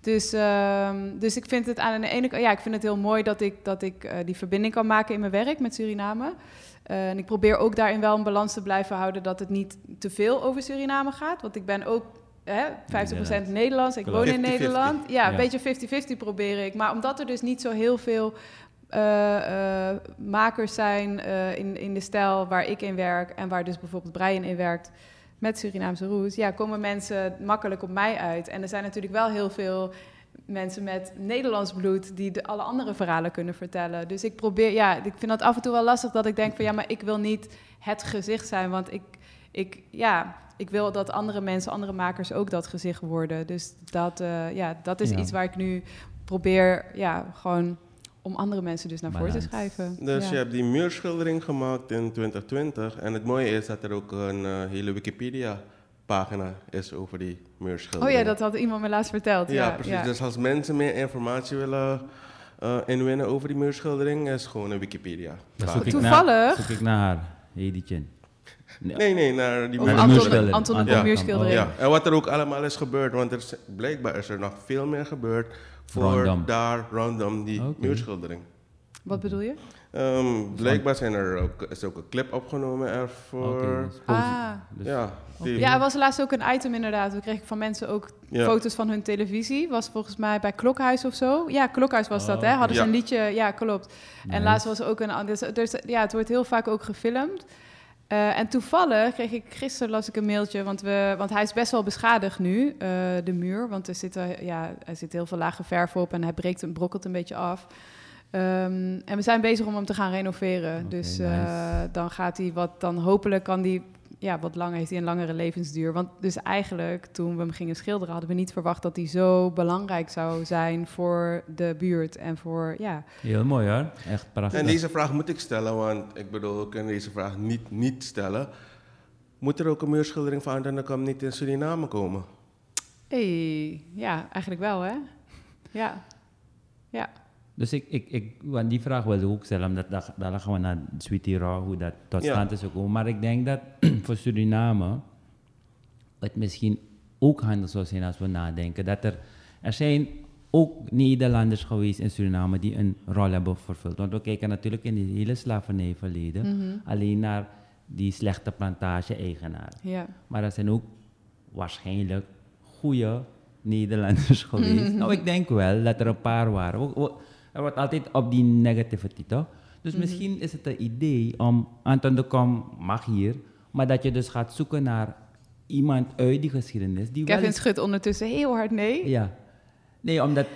S4: Dus, ehm, dus ik vind het aan de ene kant, ja, ik vind het heel mooi dat ik, dat ik eh, die verbinding kan maken in mijn werk met Suriname. Eh, en ik probeer ook daarin wel een balans te blijven houden dat het niet te veel over Suriname gaat. Want ik ben ook hè, 50% Nederlands, ik woon in
S2: 50-50.
S4: Nederland. Ja, een beetje 50-50 probeer ik. Maar omdat er dus niet zo heel veel eh, makers zijn in, in de stijl waar ik in werk en waar dus bijvoorbeeld Brian in werkt met Surinaamse roots, ja, komen mensen makkelijk op mij uit. En er zijn natuurlijk wel heel veel mensen met Nederlands bloed die de, alle andere verhalen kunnen vertellen. Dus ik probeer, ja, ik vind dat af en toe wel lastig dat ik denk van ja, maar ik wil niet het gezicht zijn, want ik, ik ja, ik wil dat andere mensen, andere makers ook dat gezicht worden. Dus dat, eh, ja, dat is
S3: Ja.
S4: iets waar ik nu probeer, ja, gewoon om andere mensen dus naar voren te schrijven.
S2: Dus
S4: ja.
S2: je hebt die muurschildering gemaakt in 2020. En het mooie is dat er ook een eh, hele Wikipedia-pagina is over die
S4: Oh
S2: muurschildering.
S4: ja, dat had iemand me laatst verteld.
S2: Ja, precies. Dus als mensen meer informatie willen eh, inwinnen over die muurschildering, is gewoon een Wikipedia.
S3: Dan zoek ik
S4: Toevallig-
S3: zoek ik naar haar. Nee.
S2: Nee, nee, naar die
S3: Naar.
S4: Anton, de muurschildering.
S2: Ja, en wat er ook allemaal is gebeurd, want er is, blijkbaar is er nog veel meer gebeurd voor daar rondom die muurschildering.
S4: Wat bedoel je?
S2: Ehm, blijkbaar zijn er ook, is ook een clip opgenomen ervoor.
S4: Ah.
S3: dus-
S2: ja,
S4: Ja, er was laatst ook een item inderdaad. We kregen van mensen ook
S2: Ja.
S4: foto's van hun televisie. Was volgens mij bij Klokhuis of zo. Ja, Klokhuis was dat,
S3: Oh,
S4: hè?
S3: oké.
S4: Hadden ze een liedje, ja, klopt. En laatst was er ook een... Dus, dus, ja, het wordt heel vaak ook gefilmd. Eh, en toevallig kreeg ik gisteren las ik een mailtje, want, we, want hij is best wel beschadigd nu, eh, de muur. Want er zit, ja, er zit heel veel lage verf op en hij breekt en brokkelt een beetje af. Ehm, en we zijn bezig om hem te gaan renoveren. Dus
S3: nice.
S4: eh, dan gaat hij wat, dan hopelijk kan die, ja, wat langer, heeft hij een langere levensduur. Want dus eigenlijk, toen we hem gingen schilderen, hadden we niet verwacht dat hij zo belangrijk zou zijn voor de buurt en voor, ja.
S3: Heel mooi hoor, echt prachtig.
S2: En deze vraag moet ik stellen, want ik bedoel, we kunnen deze vraag niet niet stellen. Moet er ook een muurschildering van dan kan niet in Suriname komen?
S4: Hey, ja, eigenlijk wel, hè? Ja. Ja.
S3: Dus ik, ik, ik, want die vraag wilde ik ook stellen, omdat daar, daar gaan we naar Sweetie Raw, hoe dat tot
S2: Ja.
S3: stand is gekomen. Maar ik denk dat voor Suriname het misschien ook handig zou zijn als we nadenken dat er, er zijn ook Nederlanders geweest in Suriname die een rol hebben vervuld. Want we kijken natuurlijk in het hele slavernijverleden
S4: Mhm.
S3: alleen naar die slechte plantage-eigenaar.
S4: Ja.
S3: Maar er zijn ook waarschijnlijk goede Nederlanders geweest. nou, ik denk wel dat er een paar waren. We- we- Er wordt altijd op die negativity, toch? Dus misschien is het een idee om, Anton de Kom mag hier, maar dat je dus gaat zoeken naar iemand uit die geschiedenis die
S4: Kevin schudt ondertussen heel hard nee.
S3: Ja. Nee, omdat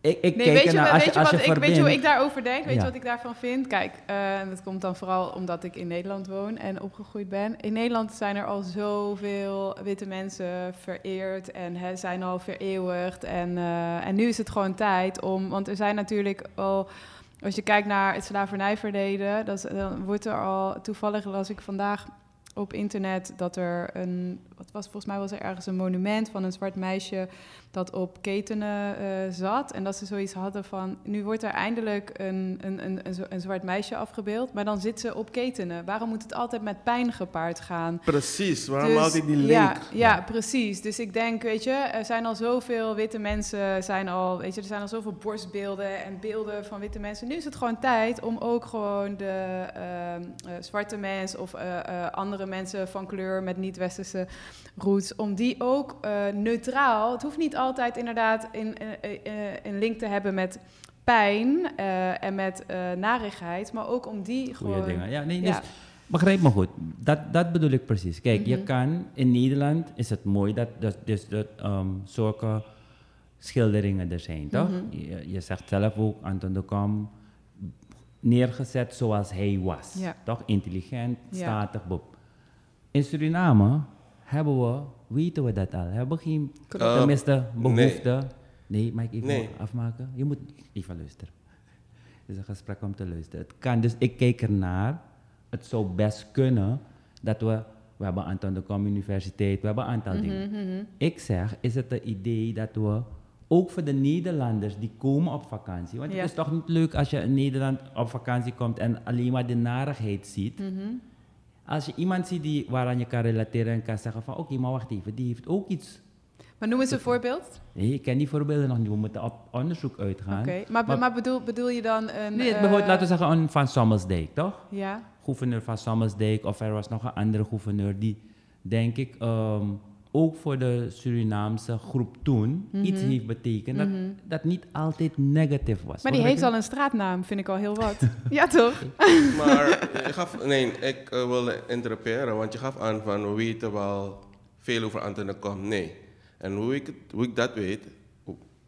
S3: ik, ik
S4: Nee, weet je,
S3: als
S4: weet,
S3: je,
S4: wat ik, weet je hoe ik daarover denk? Weet
S3: Ja.
S4: je wat ik daarvan vind? Kijk, eh, dat komt dan vooral omdat ik in Nederland woon en opgegroeid ben. In Nederland zijn er al zoveel witte mensen vereerd en hè, zijn al vereeuwigd. En, eh, en nu is het gewoon tijd om, want er zijn natuurlijk al... Als je kijkt naar het slavernijverleden, dat, dan wordt er al... Toevallig las ik vandaag op internet dat er een... Wat was, volgens mij was er ergens een monument van een zwart meisje dat op ketenen eh, zat. En dat ze zoiets hadden van... Nu wordt er eindelijk een, een, een, een, zwart meisje afgebeeld, maar dan zit ze op ketenen. Waarom moet het altijd met pijn gepaard gaan?
S2: Precies, waarom
S4: Dus,
S2: altijd die link?
S4: Ja, ja, precies. Dus ik denk, weet je, er zijn al zoveel witte mensen, zijn al, weet je, er zijn al zoveel borstbeelden en beelden van witte mensen. Nu is het gewoon tijd om ook gewoon de ehm, eh, zwarte mens of eh, andere mensen van kleur met niet-westerse roots, om die ook eh, neutraal, het hoeft niet altijd inderdaad in, eh, een link te hebben met pijn en met narigheid, maar ook om die
S3: Goeie
S4: gewoon...
S3: dingen. Ja, nee,
S4: Ja.
S3: dus begrijp me goed. Dat, dat bedoel ik precies. Kijk, je
S4: Mhm.
S3: kan in Nederland is het mooi dat, dat, dus dat ehm, zulke schilderingen er zijn, toch?
S4: Mhm.
S3: je, je zegt zelf ook, Anton de Kom, neergezet zoals hij was.
S4: Ja.
S3: Toch? Intelligent,
S4: Ja.
S3: statig, bob. In Suriname hebben we, weten we dat al, hebben we geen tenminste
S2: nee.
S3: behoefte. Nee, mag ik even
S2: Nee.
S3: afmaken? Je moet even luisteren. Het is een gesprek om te luisteren. Het kan, dus ik kijk ernaar. Het zou best kunnen dat we... We hebben Anton de Kom Universiteit, we hebben een aantal dingen.
S4: Mhm,
S3: Ik zeg, is het een idee dat we ook voor de Nederlanders die komen op vakantie... Want
S4: Ja.
S3: het is toch niet leuk als je in Nederland op vakantie komt en alleen maar de narigheid ziet.
S4: mhm.
S3: Als je iemand ziet die, waaraan je kan relateren en kan zeggen van... Oké, maar wacht even, die heeft ook iets...
S4: Maar noem eens een voorbeeld.
S3: Nee, ik ken die voorbeelden nog niet. We moeten op onderzoek uitgaan.
S4: Oké, maar,
S3: Maar-
S4: maar bedoel, bedoel je dan een...
S3: Nee, bijvoorbeeld, laten we zeggen een Van Sommersdijk, toch?
S4: Ja,
S3: Gouverneur van Sommersdijk of er was nog een andere gouverneur die, denk ik, ehm, ook voor de Surinaamse groep toen iets heeft betekend dat, dat niet altijd negatief was.
S4: Mhm. maar die heeft al een straatnaam, vind ik al heel wat. ja, toch?
S2: Maar je gaf, nee, ik eh, wilde interruperen, want je gaf aan van we weten wel veel over Anton de Kom. Nee. En hoe ik, hoe ik dat weet,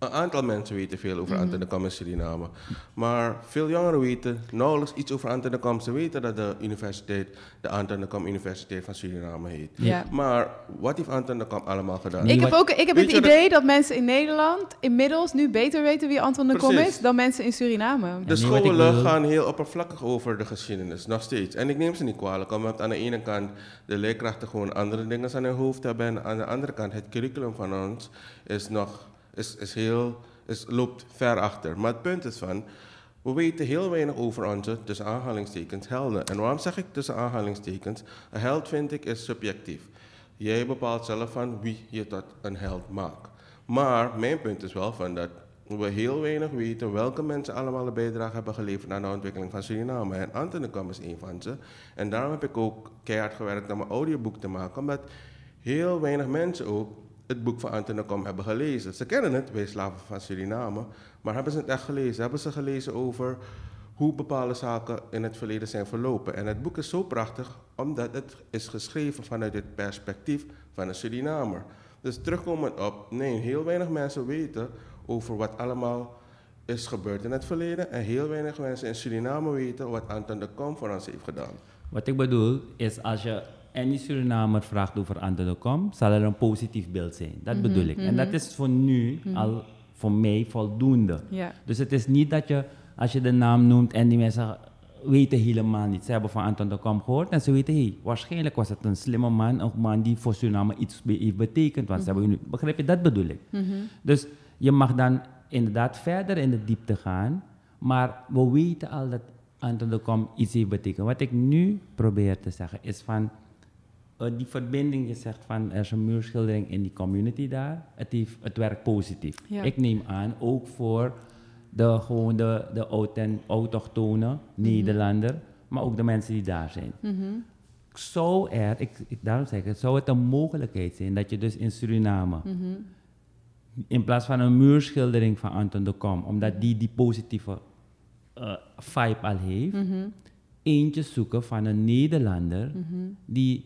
S2: een aantal mensen weten veel over. Anton de Kom in Suriname. Maar veel jongeren weten nauwelijks iets over Anton de Kom. Ze weten dat de universiteit, de Anton de Kom Universiteit van Suriname heet.
S4: Ja.
S2: Maar wat heeft Anton de Kom allemaal gedaan?
S4: Ik heb ook ik heb
S2: Weet
S4: het idee dat mensen in Nederland inmiddels nu beter weten wie Anton de Kom
S2: Precies.
S4: is dan mensen in Suriname.
S2: De scholen gaan heel oppervlakkig over de geschiedenis, nog steeds. En ik neem ze niet kwalijk, omdat aan de ene kant de leerkrachten gewoon andere dingen aan hun hoofd hebben. En aan de andere kant, het curriculum van ons is nog, is, heel, is, loopt ver achter. Maar het punt is van, we weten heel weinig over onze, tussen aanhalingstekens, helden. En waarom zeg ik tussen aanhalingstekens? Een held vind ik is subjectief. Jij bepaalt zelf van wie je tot een held maakt. Maar mijn punt is wel van dat we heel weinig weten welke mensen allemaal een bijdrage hebben geleverd aan de ontwikkeling van Suriname. En Anton de Kom is een van ze. En daarom heb ik ook keihard gewerkt om mijn audioboek te maken, omdat heel weinig mensen ook het boek van Anton de Kom hebben gelezen. Ze kennen het, Wij Slaven van Suriname, maar hebben ze het echt gelezen? Hebben ze gelezen over hoe bepaalde zaken in het verleden zijn verlopen? En het boek is zo prachtig, omdat het is geschreven vanuit het perspectief van een Surinamer. Dus terugkomend op, nee, heel weinig mensen weten over wat allemaal is gebeurd in het verleden. En heel weinig mensen in Suriname weten wat Anton de Kom voor ons heeft gedaan.
S3: Wat ik bedoel is als je any Surinamer vraagt over Kom, zal er een positief beeld zijn. Dat bedoel ik. En dat is voor nu al voor mij voldoende.
S4: Ja.
S3: Dus het is niet dat je, als je de naam noemt en die mensen weten helemaal niet. Ze hebben van Anton de Kom gehoord en ze weten, hey, waarschijnlijk was het een slimme man, een man die voor Suriname iets heeft betekend. Want ze hebben, nu- begrijp je, dat bedoel ik. Dus je mag dan inderdaad verder in de diepte gaan, Maar we weten al dat Anton de Kom iets heeft betekend. Wat ik nu probeer te zeggen is van... eh, die verbinding, je zegt van er is een muurschildering in die community daar. Het, heeft, het werkt positief.
S4: Ja.
S3: Ik neem aan, ook voor de, gewoon de, de autochtone Nederlander, maar ook de mensen die daar zijn.
S4: Mhm.
S3: Zou er, ik, ik, daarom zeg ik, zou het een mogelijkheid zijn dat je dus in Suriname,
S4: Mhm.
S3: in plaats van een muurschildering van Anton de Kom, omdat die die positieve eh, vibe al heeft,
S4: Mhm.
S3: eentje zoeken van een Nederlander
S4: Mhm.
S3: die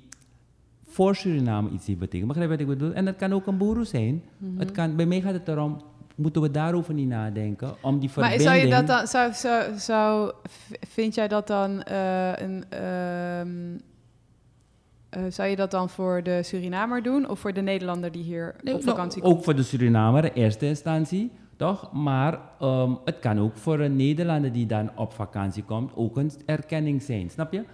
S3: voor Suriname iets heeft betekend. Begrijp je wat ik bedoel? En dat kan ook een boeroe zijn.
S4: Mhm.
S3: het kan, bij mij gaat het erom, moeten we daarover niet nadenken, om die
S4: Maar
S3: verbinding...
S4: zou je dat dan, zou, zou, zou, vind jij dat dan eh, een, ehm, eh, zou je dat dan voor de Surinamer doen of voor de Nederlander die hier
S3: Nee,
S4: op
S3: nou,
S4: vakantie komt?
S3: Ook voor de Surinamer in eerste instantie, toch? Maar ehm, het kan ook voor een Nederlander die dan op vakantie komt ook een erkenning zijn, snap je?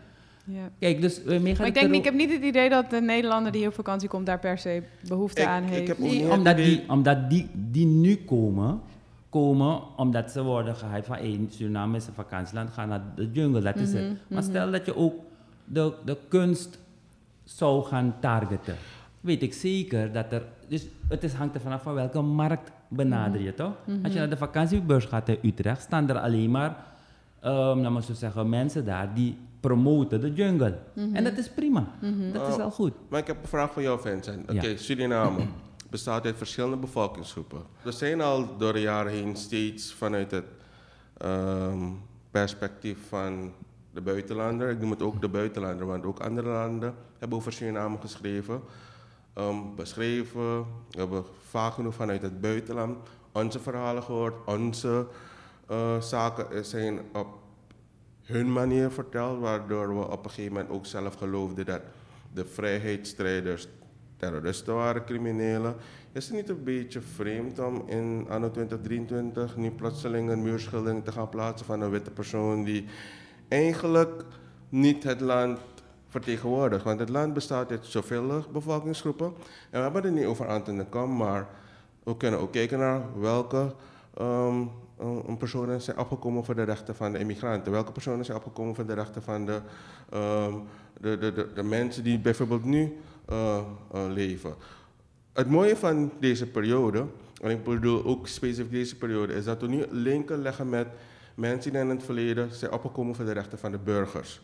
S4: Ja.
S3: Kijk, dus uh,
S4: Maar ik, denk, ik heb niet het idee dat de Nederlander die op vakantie komt daar per se behoefte
S2: Ik-
S4: aan
S2: ik
S4: heeft.
S2: heb ook
S3: Nee,
S2: niet
S3: omdat,
S2: het
S3: die,
S2: idee-
S3: omdat die, die nu komen, komen omdat ze worden gehyped van hey, Suriname is een vakantieland, ga naar de jungle, dat is
S4: Mhm,
S3: het. Maar stel dat je ook de, de kunst zou gaan targeten, weet ik zeker dat er, dus het is, hangt er vanaf van welke markt benader je toch?
S4: Mhm.
S3: Als je naar de vakantiebeurs gaat in Utrecht, staan er alleen maar, um, nou maar zo zeggen, mensen daar die promoten de jungle.
S4: Mhm.
S3: En dat is prima, dat is
S2: Oh.
S3: al goed.
S2: Maar ik heb een vraag voor jou, Vincent. Oké,
S3: Ja.
S2: Suriname bestaat uit verschillende bevolkingsgroepen. Er zijn al door de jaren heen steeds vanuit het ehm, perspectief van de buitenlander, ik noem het ook de buitenlander, want ook andere landen hebben over Suriname geschreven, ehm, beschreven. We hebben vaak genoeg vanuit het buitenland onze verhalen gehoord, onze eh, zaken zijn op hun manier verteld, waardoor we op een gegeven moment ook zelf geloofden dat de vrijheidsstrijders terroristen waren, criminelen. Is het niet een beetje vreemd om in anno 2023 nu plotseling een muurschildering te gaan plaatsen van een witte persoon die eigenlijk niet het land vertegenwoordigt? Want het land bestaat uit zoveel bevolkingsgroepen. En we hebben het niet over Anton de Kam, maar we kunnen ook kijken naar welke ehm, een personen zijn opgekomen voor de rechten van de immigranten. Welke personen zijn opgekomen voor de rechten van de, ehm, de, de, de, de mensen die bijvoorbeeld nu eh, eh, leven. Het mooie van deze periode, en ik bedoel ook specifiek deze periode, is dat we nu linken leggen met mensen die in het verleden zijn opgekomen voor de rechten van de burgers.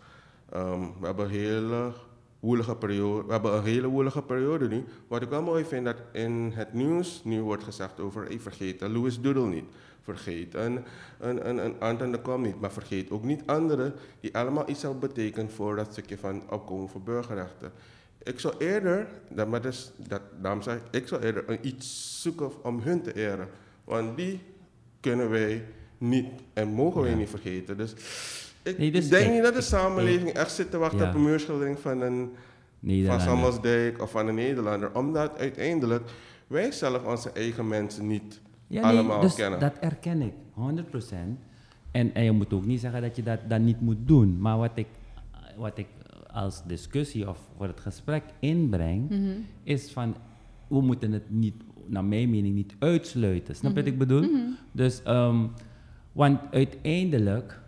S2: Ehm, we hebben een hele woelige periode. We hebben een hele woelige periode nu. Wat ik wel mooi vind dat in het nieuws nu wordt gezegd over, hey, vergeet Louis Doodle niet. Vergeet een, een, een, een Anton de Kom niet. Maar vergeet ook niet anderen die allemaal iets hebben betekend voor dat stukje van opkomen voor burgerrechten. Ik zou eerder, dat, maar dus, dat, daarom zeg ik, ik zou eerder een iets zoeken om hun te eren. Want die kunnen wij niet en mogen wij
S3: Ja.
S2: niet vergeten. Dus ik
S3: Nee, dus
S2: denk
S3: ik-
S2: niet dat de
S3: ik-
S2: samenleving echt zit te wachten
S3: Ja.
S2: op een muurschildering van een van. Samuelsdijk of van een Nederlander. Omdat uiteindelijk wij zelf onze eigen mensen niet
S3: Ja, nee,
S2: allemaal
S3: dus
S2: kennen.
S3: dat erken ik, 100%. En, en je moet ook niet zeggen dat je dat, dat niet moet doen. Maar wat ik, wat ik als discussie of voor het gesprek inbreng,
S4: Mhm.
S3: is van, we moeten het niet, naar mijn mening, niet uitsluiten. Snap je wat ik bedoel?
S4: Mhm.
S3: Dus, ehm, want uiteindelijk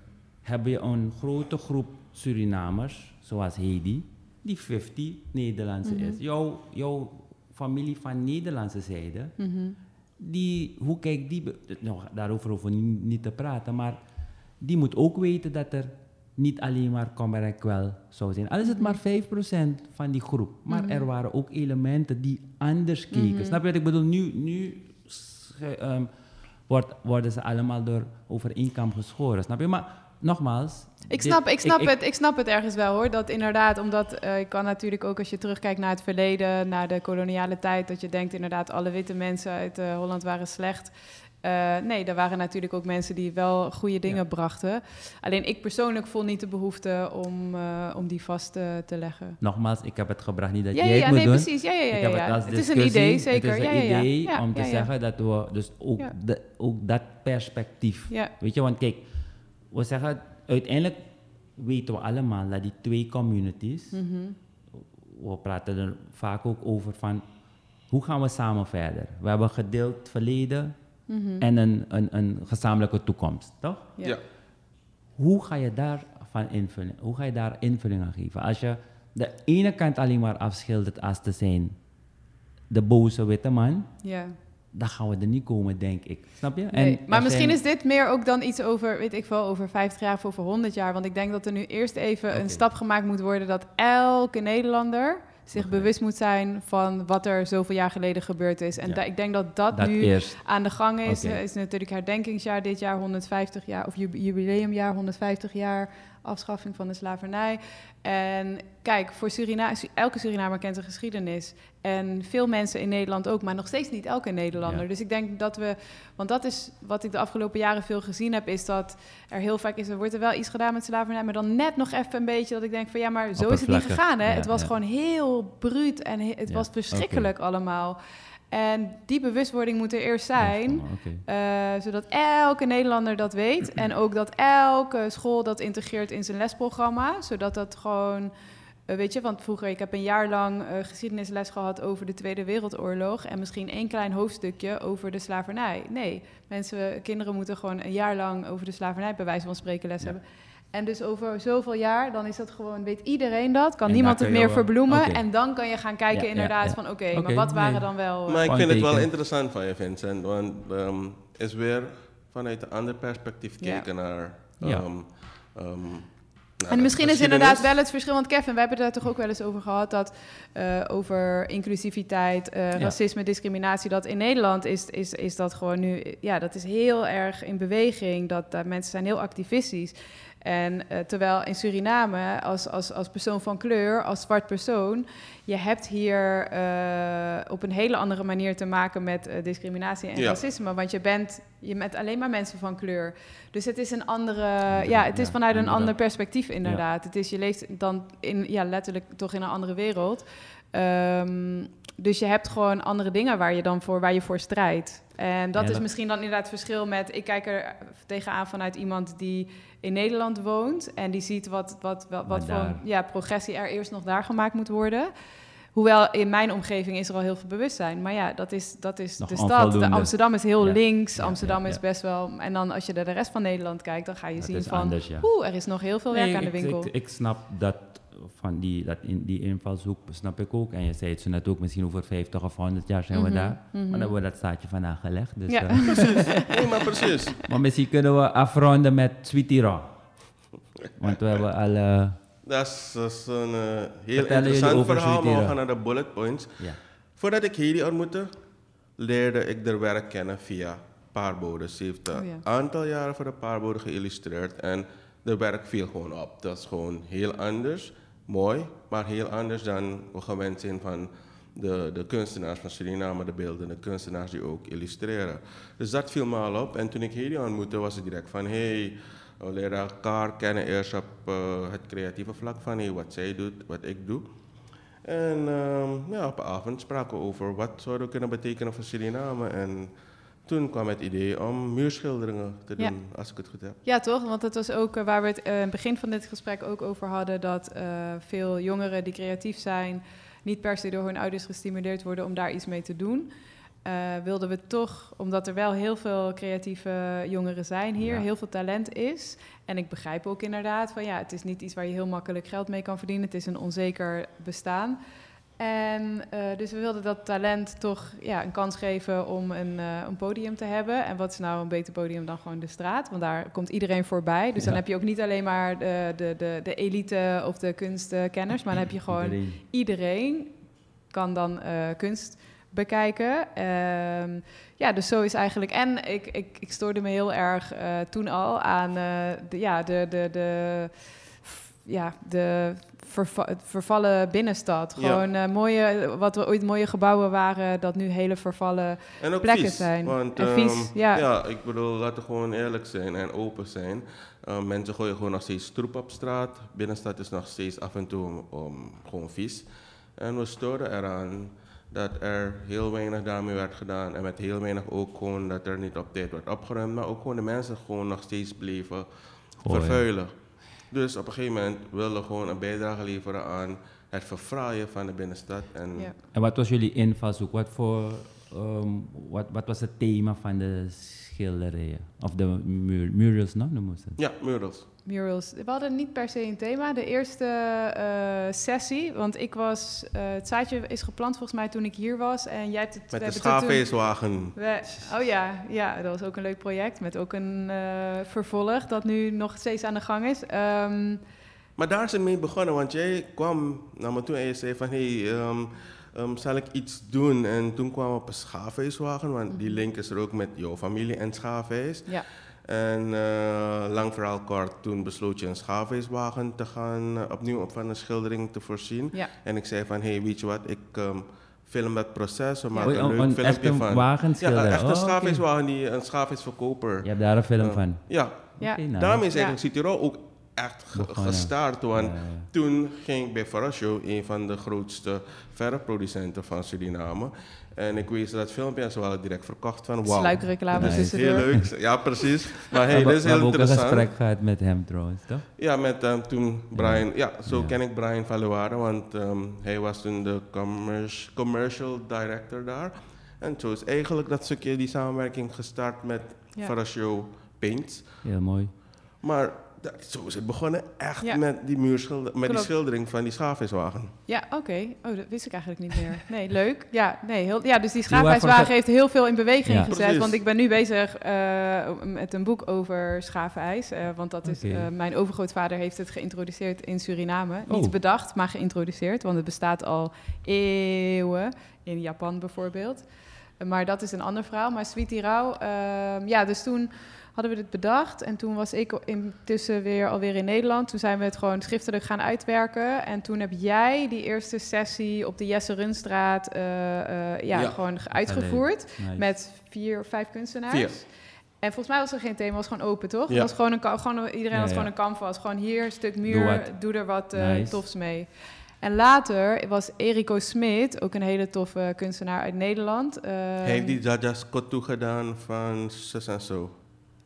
S3: hebben je een grote groep Surinamers, zoals Heidi, die 50 Nederlandse
S4: Mhm.
S3: is. Jouw, jouw familie van Nederlandse zijde,
S4: Mhm.
S3: Die, hoe kijkt die, nou, daarover hoeven we niet, te praten, maar die moet ook weten dat er niet alleen maar kommer en kwel zou zijn. Al is het maar 5% van die groep, maar er waren ook elementen die anders keken. Snap je wat ik bedoel? Nu, nu wordt, worden ze allemaal door over één kam geschoren, snap je? Maar nogmaals...
S4: Ik
S3: dit-
S4: snap, ik, snap Het, ik snap het ergens wel hoor. Dat inderdaad, omdat eh, ik kan natuurlijk ook als je terugkijkt naar het verleden, naar de koloniale tijd, dat je denkt inderdaad alle witte mensen uit eh, Holland waren slecht. Eh, nee, er waren natuurlijk ook mensen die wel goede dingen
S3: Ja.
S4: brachten. Alleen ik persoonlijk voel niet de behoefte om, eh, om die vast eh, te leggen.
S3: Nogmaals, ik heb het gebracht niet dat
S4: Ja,
S3: jij
S4: ja,
S3: het
S4: ja,
S3: moet
S4: nee,
S3: doen.
S4: precies. Ja, ja, ja, ja, ja.
S3: het
S4: Het is een idee, zeker.
S3: Het is een
S4: ja, ja, ja.
S3: idee om te zeggen dat we dus ook, de, ook dat perspectief.
S4: Ja.
S3: Weet je, want kijk, we zeggen uiteindelijk weten we allemaal dat die twee communities,
S4: Mhm.
S3: we praten er vaak ook over van hoe gaan we samen verder. We hebben gedeeld verleden, en een, een, een gezamenlijke toekomst, toch?
S4: Ja.
S2: Ja.
S3: Hoe ga je daar van invulling, hoe ga je daar invulling aan geven? Als je de ene kant alleen maar afschildert als te zijn de boze witte man,
S4: ja.
S3: Dan gaan we er niet komen, denk ik. Snap je?
S4: Nee, maar misschien
S3: zijn-
S4: is dit meer ook dan iets over, weet ik wel, over 50 jaar of over 100 jaar. Want ik denk dat er nu eerst even een stap gemaakt moet worden dat elke Nederlander zich bewust moet zijn van wat er zoveel jaar geleden gebeurd is. En
S3: Ja.
S4: ik denk dat dat,
S3: dat
S4: nu
S3: eerst.
S4: aan de gang is. Het is natuurlijk herdenkingsjaar dit jaar, 150 jaar, of ju- jubileumjaar, 150 jaar afschaffing van de slavernij. En kijk, voor Surina elke Surinamer kent een geschiedenis. En veel mensen in Nederland ook, maar nog steeds niet elke Nederlander.
S3: Ja.
S4: Dus ik denk dat we, want dat is wat ik de afgelopen jaren veel gezien heb, is dat er heel vaak is, er wordt er wel iets gedaan met slavernij, maar dan net nog even een beetje dat ik denk van ja, maar zo is het niet gegaan. Hè?
S3: Ja,
S4: het was
S3: ja.
S4: gewoon heel bruut en he- het was verschrikkelijk allemaal. En die bewustwording moet er eerst zijn. Eh, zodat elke Nederlander dat weet. En ook dat elke school dat integreert in zijn lesprogramma. Zodat dat gewoon. eh, weet je, want vroeger, ik heb een jaar lang eh, geschiedenisles gehad over de Tweede Wereldoorlog. En misschien één klein hoofdstukje over de slavernij. Nee, mensen, kinderen moeten gewoon een jaar lang over de slavernij, bij wijze van spreken, les
S3: Ja.
S4: hebben. En dus over zoveel jaar, dan is dat gewoon, weet iedereen dat, kan
S3: En
S4: niemand het meer
S3: wel-
S4: verbloemen. En dan kan je gaan kijken
S3: Ja,
S4: inderdaad
S3: ja.
S4: van, oké, maar wat waren
S3: nee.
S4: dan wel...
S2: Maar ik vind het wel interessant van je, Vincent. Want ehm is weer vanuit een ander perspectief
S4: Ja.
S2: kijken naar.
S3: Ja.
S2: ehm, ehm, naar
S4: En misschien is inderdaad wel het verschil, want Kevin, we hebben het daar toch ook wel eens over gehad, dat eh, over inclusiviteit, eh,
S3: Ja.
S4: racisme, discriminatie, dat in Nederland is, is, is dat gewoon nu, ja, dat is heel erg in beweging, dat mensen zijn heel activistisch. En eh, terwijl in Suriname, als, als, als persoon van kleur, als zwart persoon, je hebt hier eh, op een hele andere manier te maken met eh, discriminatie en
S2: Ja.
S4: racisme. Want je bent, je bent alleen maar mensen van kleur. Dus het is een andere, ja, het is
S3: ja,
S4: vanuit een ander perspectief inderdaad. Het is, je leeft dan in, ja, letterlijk toch in een andere wereld. Ehm, dus je hebt gewoon andere dingen waar je dan voor, waar je voor strijdt. En dat
S3: Ja,
S4: is
S3: dat-
S4: misschien dan inderdaad het verschil met... Ik kijk er tegenaan vanuit iemand die in Nederland woont... en die ziet wat, wat, wat, wat voor ja, progressie er eerst nog daar gemaakt moet worden... Hoewel in mijn omgeving is er al heel veel bewustzijn. Maar ja, dat is, dat is
S3: Nog
S4: de stad. De. Amsterdam is heel
S3: Ja.
S4: links.
S3: Ja,
S4: Amsterdam
S3: ja,
S4: is best wel... En dan als je naar de rest van Nederland kijkt... dan ga je zien van...
S3: anders, ja.
S4: Oeh, er is nog heel veel werk
S3: Nee,
S4: aan de
S3: ik-
S4: winkel.
S3: Ik, ik snap dat van die, dat in, die invalshoek, snap ik ook. En je zei het zo net ook, misschien over 50 of 100 jaar zijn we
S4: Mhm,
S3: daar.
S4: mhm.
S3: Maar dan wordt dat staatje vandaag gelegd. Dus,
S4: Ja.
S3: eh,
S2: Nee, maar precies.
S3: maar misschien kunnen we afronden met Sweetie Raw. Want we hebben al... eh,
S2: Dat is, dat is een eh, heel interessant verhaal, maar we gaan naar de bullet points.
S3: ja.
S2: Voordat ik Hedy ontmoette, leerde ik haar werk kennen via paarboden. Ze heeft een
S4: Oh ja.
S2: aantal jaren voor de paarboden geïllustreerd en de werk viel gewoon op. Dat is gewoon heel anders, mooi, maar heel anders dan we gewend zijn van de, de kunstenaars van Suriname, de beeldende kunstenaars die ook illustreren. Dus dat viel me al op. En toen ik Hedy ontmoette, was het direct van hey, we leren elkaar kennen eerst op eh, het creatieve vlak van wat zij doet, wat ik doe. En ehm, ja, op een avond spraken we over wat zouden kunnen betekenen voor Suriname. En toen kwam het idee om muurschilderingen te doen,
S4: Ja.
S2: als ik het goed heb.
S4: Ja, toch? Want het was ook eh, waar we het eh, in het begin van dit gesprek ook over hadden: dat eh, veel jongeren die creatief zijn, niet per se door hun ouders gestimuleerd worden om daar iets mee te doen. Wilden we toch, omdat er wel heel veel creatieve jongeren zijn hier,
S3: Ja.
S4: heel veel talent is. En ik begrijp ook inderdaad van ja, het is niet iets waar je heel makkelijk geld mee kan verdienen. Het is een onzeker bestaan. En eh, dus we wilden dat talent toch ja, een kans geven om een, eh, een podium te hebben. En wat is nou een beter podium dan gewoon de straat? Want daar komt iedereen voorbij. Dus dan heb je ook niet alleen maar de, de, de, de elite of de kunstkenners, maar dan heb je gewoon
S3: Iedereen.
S4: iedereen kan dan eh, kunst bekijken. Ehm, ja, dus zo is eigenlijk. En ik, ik, ik stoorde me heel erg toen al aan de, ja, de, de, de, ja, de verva- het vervallen binnenstad.
S2: Ja.
S4: Gewoon eh, mooie, wat we ooit mooie gebouwen waren, dat nu hele vervallen.
S2: En ook
S4: Plekken
S2: vies.
S4: zijn.
S2: Want,
S4: En
S2: ehm,
S4: vies, ja.
S2: ik bedoel, laten we gewoon eerlijk zijn en open zijn. Ehm, mensen gooien gewoon nog steeds troep op straat. Binnenstad is nog steeds af en toe um, gewoon vies. En we storen eraan dat er heel weinig daarmee werd gedaan. En met heel weinig ook gewoon dat er niet op tijd werd opgeruimd. Maar ook gewoon de mensen gewoon nog steeds bleven vervuilen. Dus op een gegeven moment wilden we gewoon een bijdrage leveren aan het verfraaien van de binnenstad. En
S4: Ja.
S3: En wat was jullie invalshoek? Wat voor ehm, wat, wat was het thema van de schilderijen? Of de mur- murals, no? noemen ze het.
S2: Ja, murals.
S4: Murals. We hadden niet per se een thema. De eerste eh, sessie, want ik was... eh, het zaadje is geplant volgens mij toen ik hier was. En jij hebt het... we
S2: Met de.
S4: We, oh ja, ja, dat was ook een leuk project met ook een eh, vervolg dat nu nog steeds aan de gang is. Ehm,
S2: Maar daar is het mee begonnen, want jij kwam naar me toe en je zei van... Hé, hey, ehm, ehm, zal ik iets doen? En toen kwam we op een schaafweeswagen, want die link is er ook met jouw familie en schaafwees.
S4: ja,
S2: En eh, lang verhaal kort, toen besloot je een schaafweeswagen te gaan, eh, opnieuw op van een schildering te voorzien.
S4: ja,
S2: En ik zei van, hé, hey, weet je wat, ik ehm, film dat proces, we maken
S3: Oei,
S2: een
S3: oh,
S2: leuk
S3: een
S2: filmpje van.
S3: wagen
S2: Ja, echt een
S3: Oh, oké.
S2: schaafweeswagen, die, een schaafweesverkoper.
S3: Je hebt daar een film
S2: Ja.
S3: van.
S2: Ja,
S4: ja.
S2: Daarmee is
S4: Ja.
S2: eigenlijk Citiro ook echt ge-
S3: Begonnen.
S2: gestart. Want
S3: Ja, ja.
S2: toen ging ik bij Farasio, een van de grootste verfproducenten van Suriname. En ik wees dat filmpje en ze waren direct verkocht van wauw.
S4: Sluikreclame
S3: Nice.
S4: tussendoor.
S2: Heel leuk, ja precies. Maar hey, dit is
S3: we
S2: heel
S3: hebben ook een
S2: interessant.
S3: gesprek gehad met hem trouwens, toch?
S2: Ja, met ehm, toen Brian, ja, zo
S3: Ja.
S2: ken ik Brian Valuare, want ehm, hij was toen de commerci- commercial director daar. En zo is eigenlijk dat stukje die samenwerking gestart met
S4: Ja.
S2: Farasio Paints.
S3: Heel mooi.
S2: Maar dat, zo is het begonnen, echt
S4: Ja.
S2: met, die, muurschilder, met die schildering van die schaafviswagen.
S4: Ja, oké. Oh, dat wist ik eigenlijk niet meer. Nee, leuk. Ja, nee, heel, ja dus die schaafwijswagen
S3: ge-
S4: heeft heel veel in beweging
S3: Ja.
S4: gezet.
S2: Precies.
S4: Want ik ben nu bezig eh, met een boek over schaafijs. eh, want dat is, eh, mijn overgrootvader heeft het geïntroduceerd in Suriname.
S3: Oh.
S4: Niet bedacht, maar geïntroduceerd. Want het bestaat al eeuwen. In Japan bijvoorbeeld. Maar dat is een ander verhaal. Maar Sweetie Rauw, ehm, ja, dus toen hadden we dit bedacht. En toen was ik intussen weer alweer in Nederland. Toen zijn we het gewoon schriftelijk gaan uitwerken. En toen heb jij die eerste sessie op de Jesse Runstraat eh, eh, ja,
S2: Ja.
S4: gewoon ge- uitgevoerd.
S3: Nice.
S4: Met vier of vijf kunstenaars.
S2: Vier.
S4: En volgens mij was er geen thema, het was gewoon open, toch?
S2: Ja.
S4: Het was gewoon een, gewoon, iedereen
S3: Ja,
S4: had
S3: ja.
S4: gewoon een canvas. Gewoon hier, een stuk muur,
S3: Doe
S4: er wat eh,
S3: Nice.
S4: tofs mee. En later was Eriko Smit, ook een hele toffe kunstenaar uit Nederland. eh,
S2: heeft die Jajas Kotu gedaan van Zus en Zo.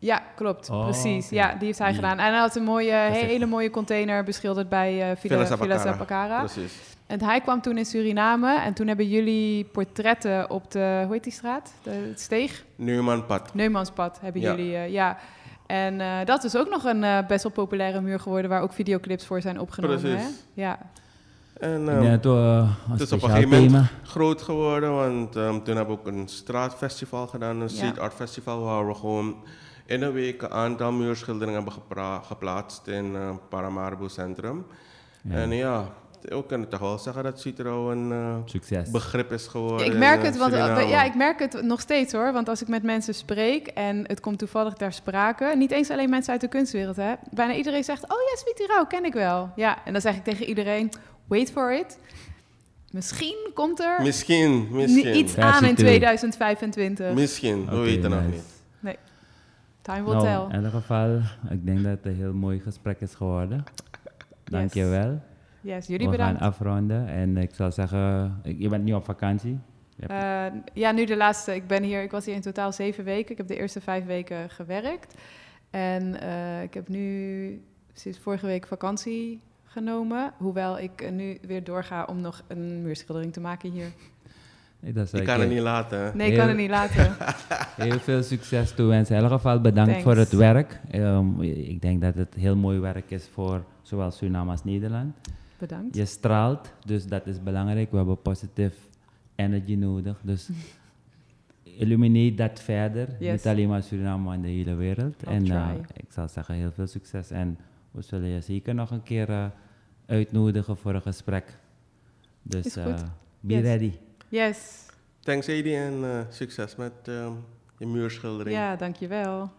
S4: Ja, klopt.
S3: Oh,
S4: precies. Ja, die heeft hij
S3: Die.
S4: gedaan. En hij had een mooie, hele mooie container beschilderd bij eh Villa,
S2: Villa. Precies.
S4: En hij kwam toen in Suriname. En toen hebben jullie portretten op de, hoe heet die straat? De, het Steeg?
S2: Neumanpad.
S4: Neumanspad hebben
S2: Ja.
S4: jullie, eh, ja. En eh, dat is ook nog een eh, best wel populaire muur geworden... waar ook videoclips voor zijn opgenomen.
S2: Precies.
S4: Hè? Ja.
S2: En
S3: Ik
S2: ehm,
S3: denk dat we eh, een
S2: het is op een gegeven moment
S3: thema.
S2: groot geworden, want ehm, toen hebben we ook een straatfestival gedaan, een
S4: Ja.
S2: street art festival, waar we gewoon in een week een aantal muurschilderingen hebben geplaatst in eh Paramaribo Centrum.
S3: Ja.
S2: En ja, we kunnen toch wel zeggen dat Citro een eh,
S3: Succes.
S2: begrip is geworden.
S4: ik merk
S2: in,
S4: het,
S2: eh,
S4: want,
S2: Suriname.
S4: ja, ik merk het nog steeds hoor. Want als ik met mensen spreek en het komt toevallig ter sprake... niet eens alleen mensen uit de kunstwereld, hè. Bijna iedereen zegt, oh ja, Rauw, ken ik wel. Ja, en dan zeg ik tegen iedereen, wait for it. Misschien komt er
S2: Misschien, misschien.
S4: iets aan in
S3: ziet er-
S4: 2025.
S2: Misschien, we weten nog
S3: nice.
S2: niet.
S4: Time will
S3: Nou,
S4: tell.
S3: in ieder geval, ik denk dat het een heel mooi gesprek is geworden. Dank je wel.
S4: Yes, jullie
S3: we
S4: bedankt.
S3: gaan afronden en ik zou zeggen, je bent nu op vakantie.
S4: Eh, ja, nu de laatste. Ik ben hier, ik was hier in totaal zeven weken. Ik heb de eerste vijf weken gewerkt. En eh, ik heb nu sinds vorige week vakantie genomen. Hoewel ik nu weer doorga om nog een muurschildering te maken hier.
S3: Nee, dat is
S2: Ik kan het niet laten.
S4: Nee, ik kan het niet laten.
S3: Heel veel succes toewensen. In ieder geval bedankt
S4: Thanks.
S3: voor het werk. Ehm, ik denk dat het heel mooi werk is voor zowel Suriname als Nederland.
S4: Bedankt.
S3: Je straalt, dus dat is belangrijk. We hebben positive energy nodig. Dus illuminate dat verder.
S4: Yes.
S3: Niet alleen maar Suriname, maar in de hele wereld.
S4: I'll
S3: en eh, ik zou zeggen, heel veel succes. En we zullen je zeker nog een keer eh, uitnodigen voor een gesprek. Dus
S4: Is goed.
S3: eh, be
S4: Yes.
S3: ready.
S4: Yes.
S2: Thanks Edi en eh, succes met ehm, je muurschildering.
S4: Ja, dankjewel.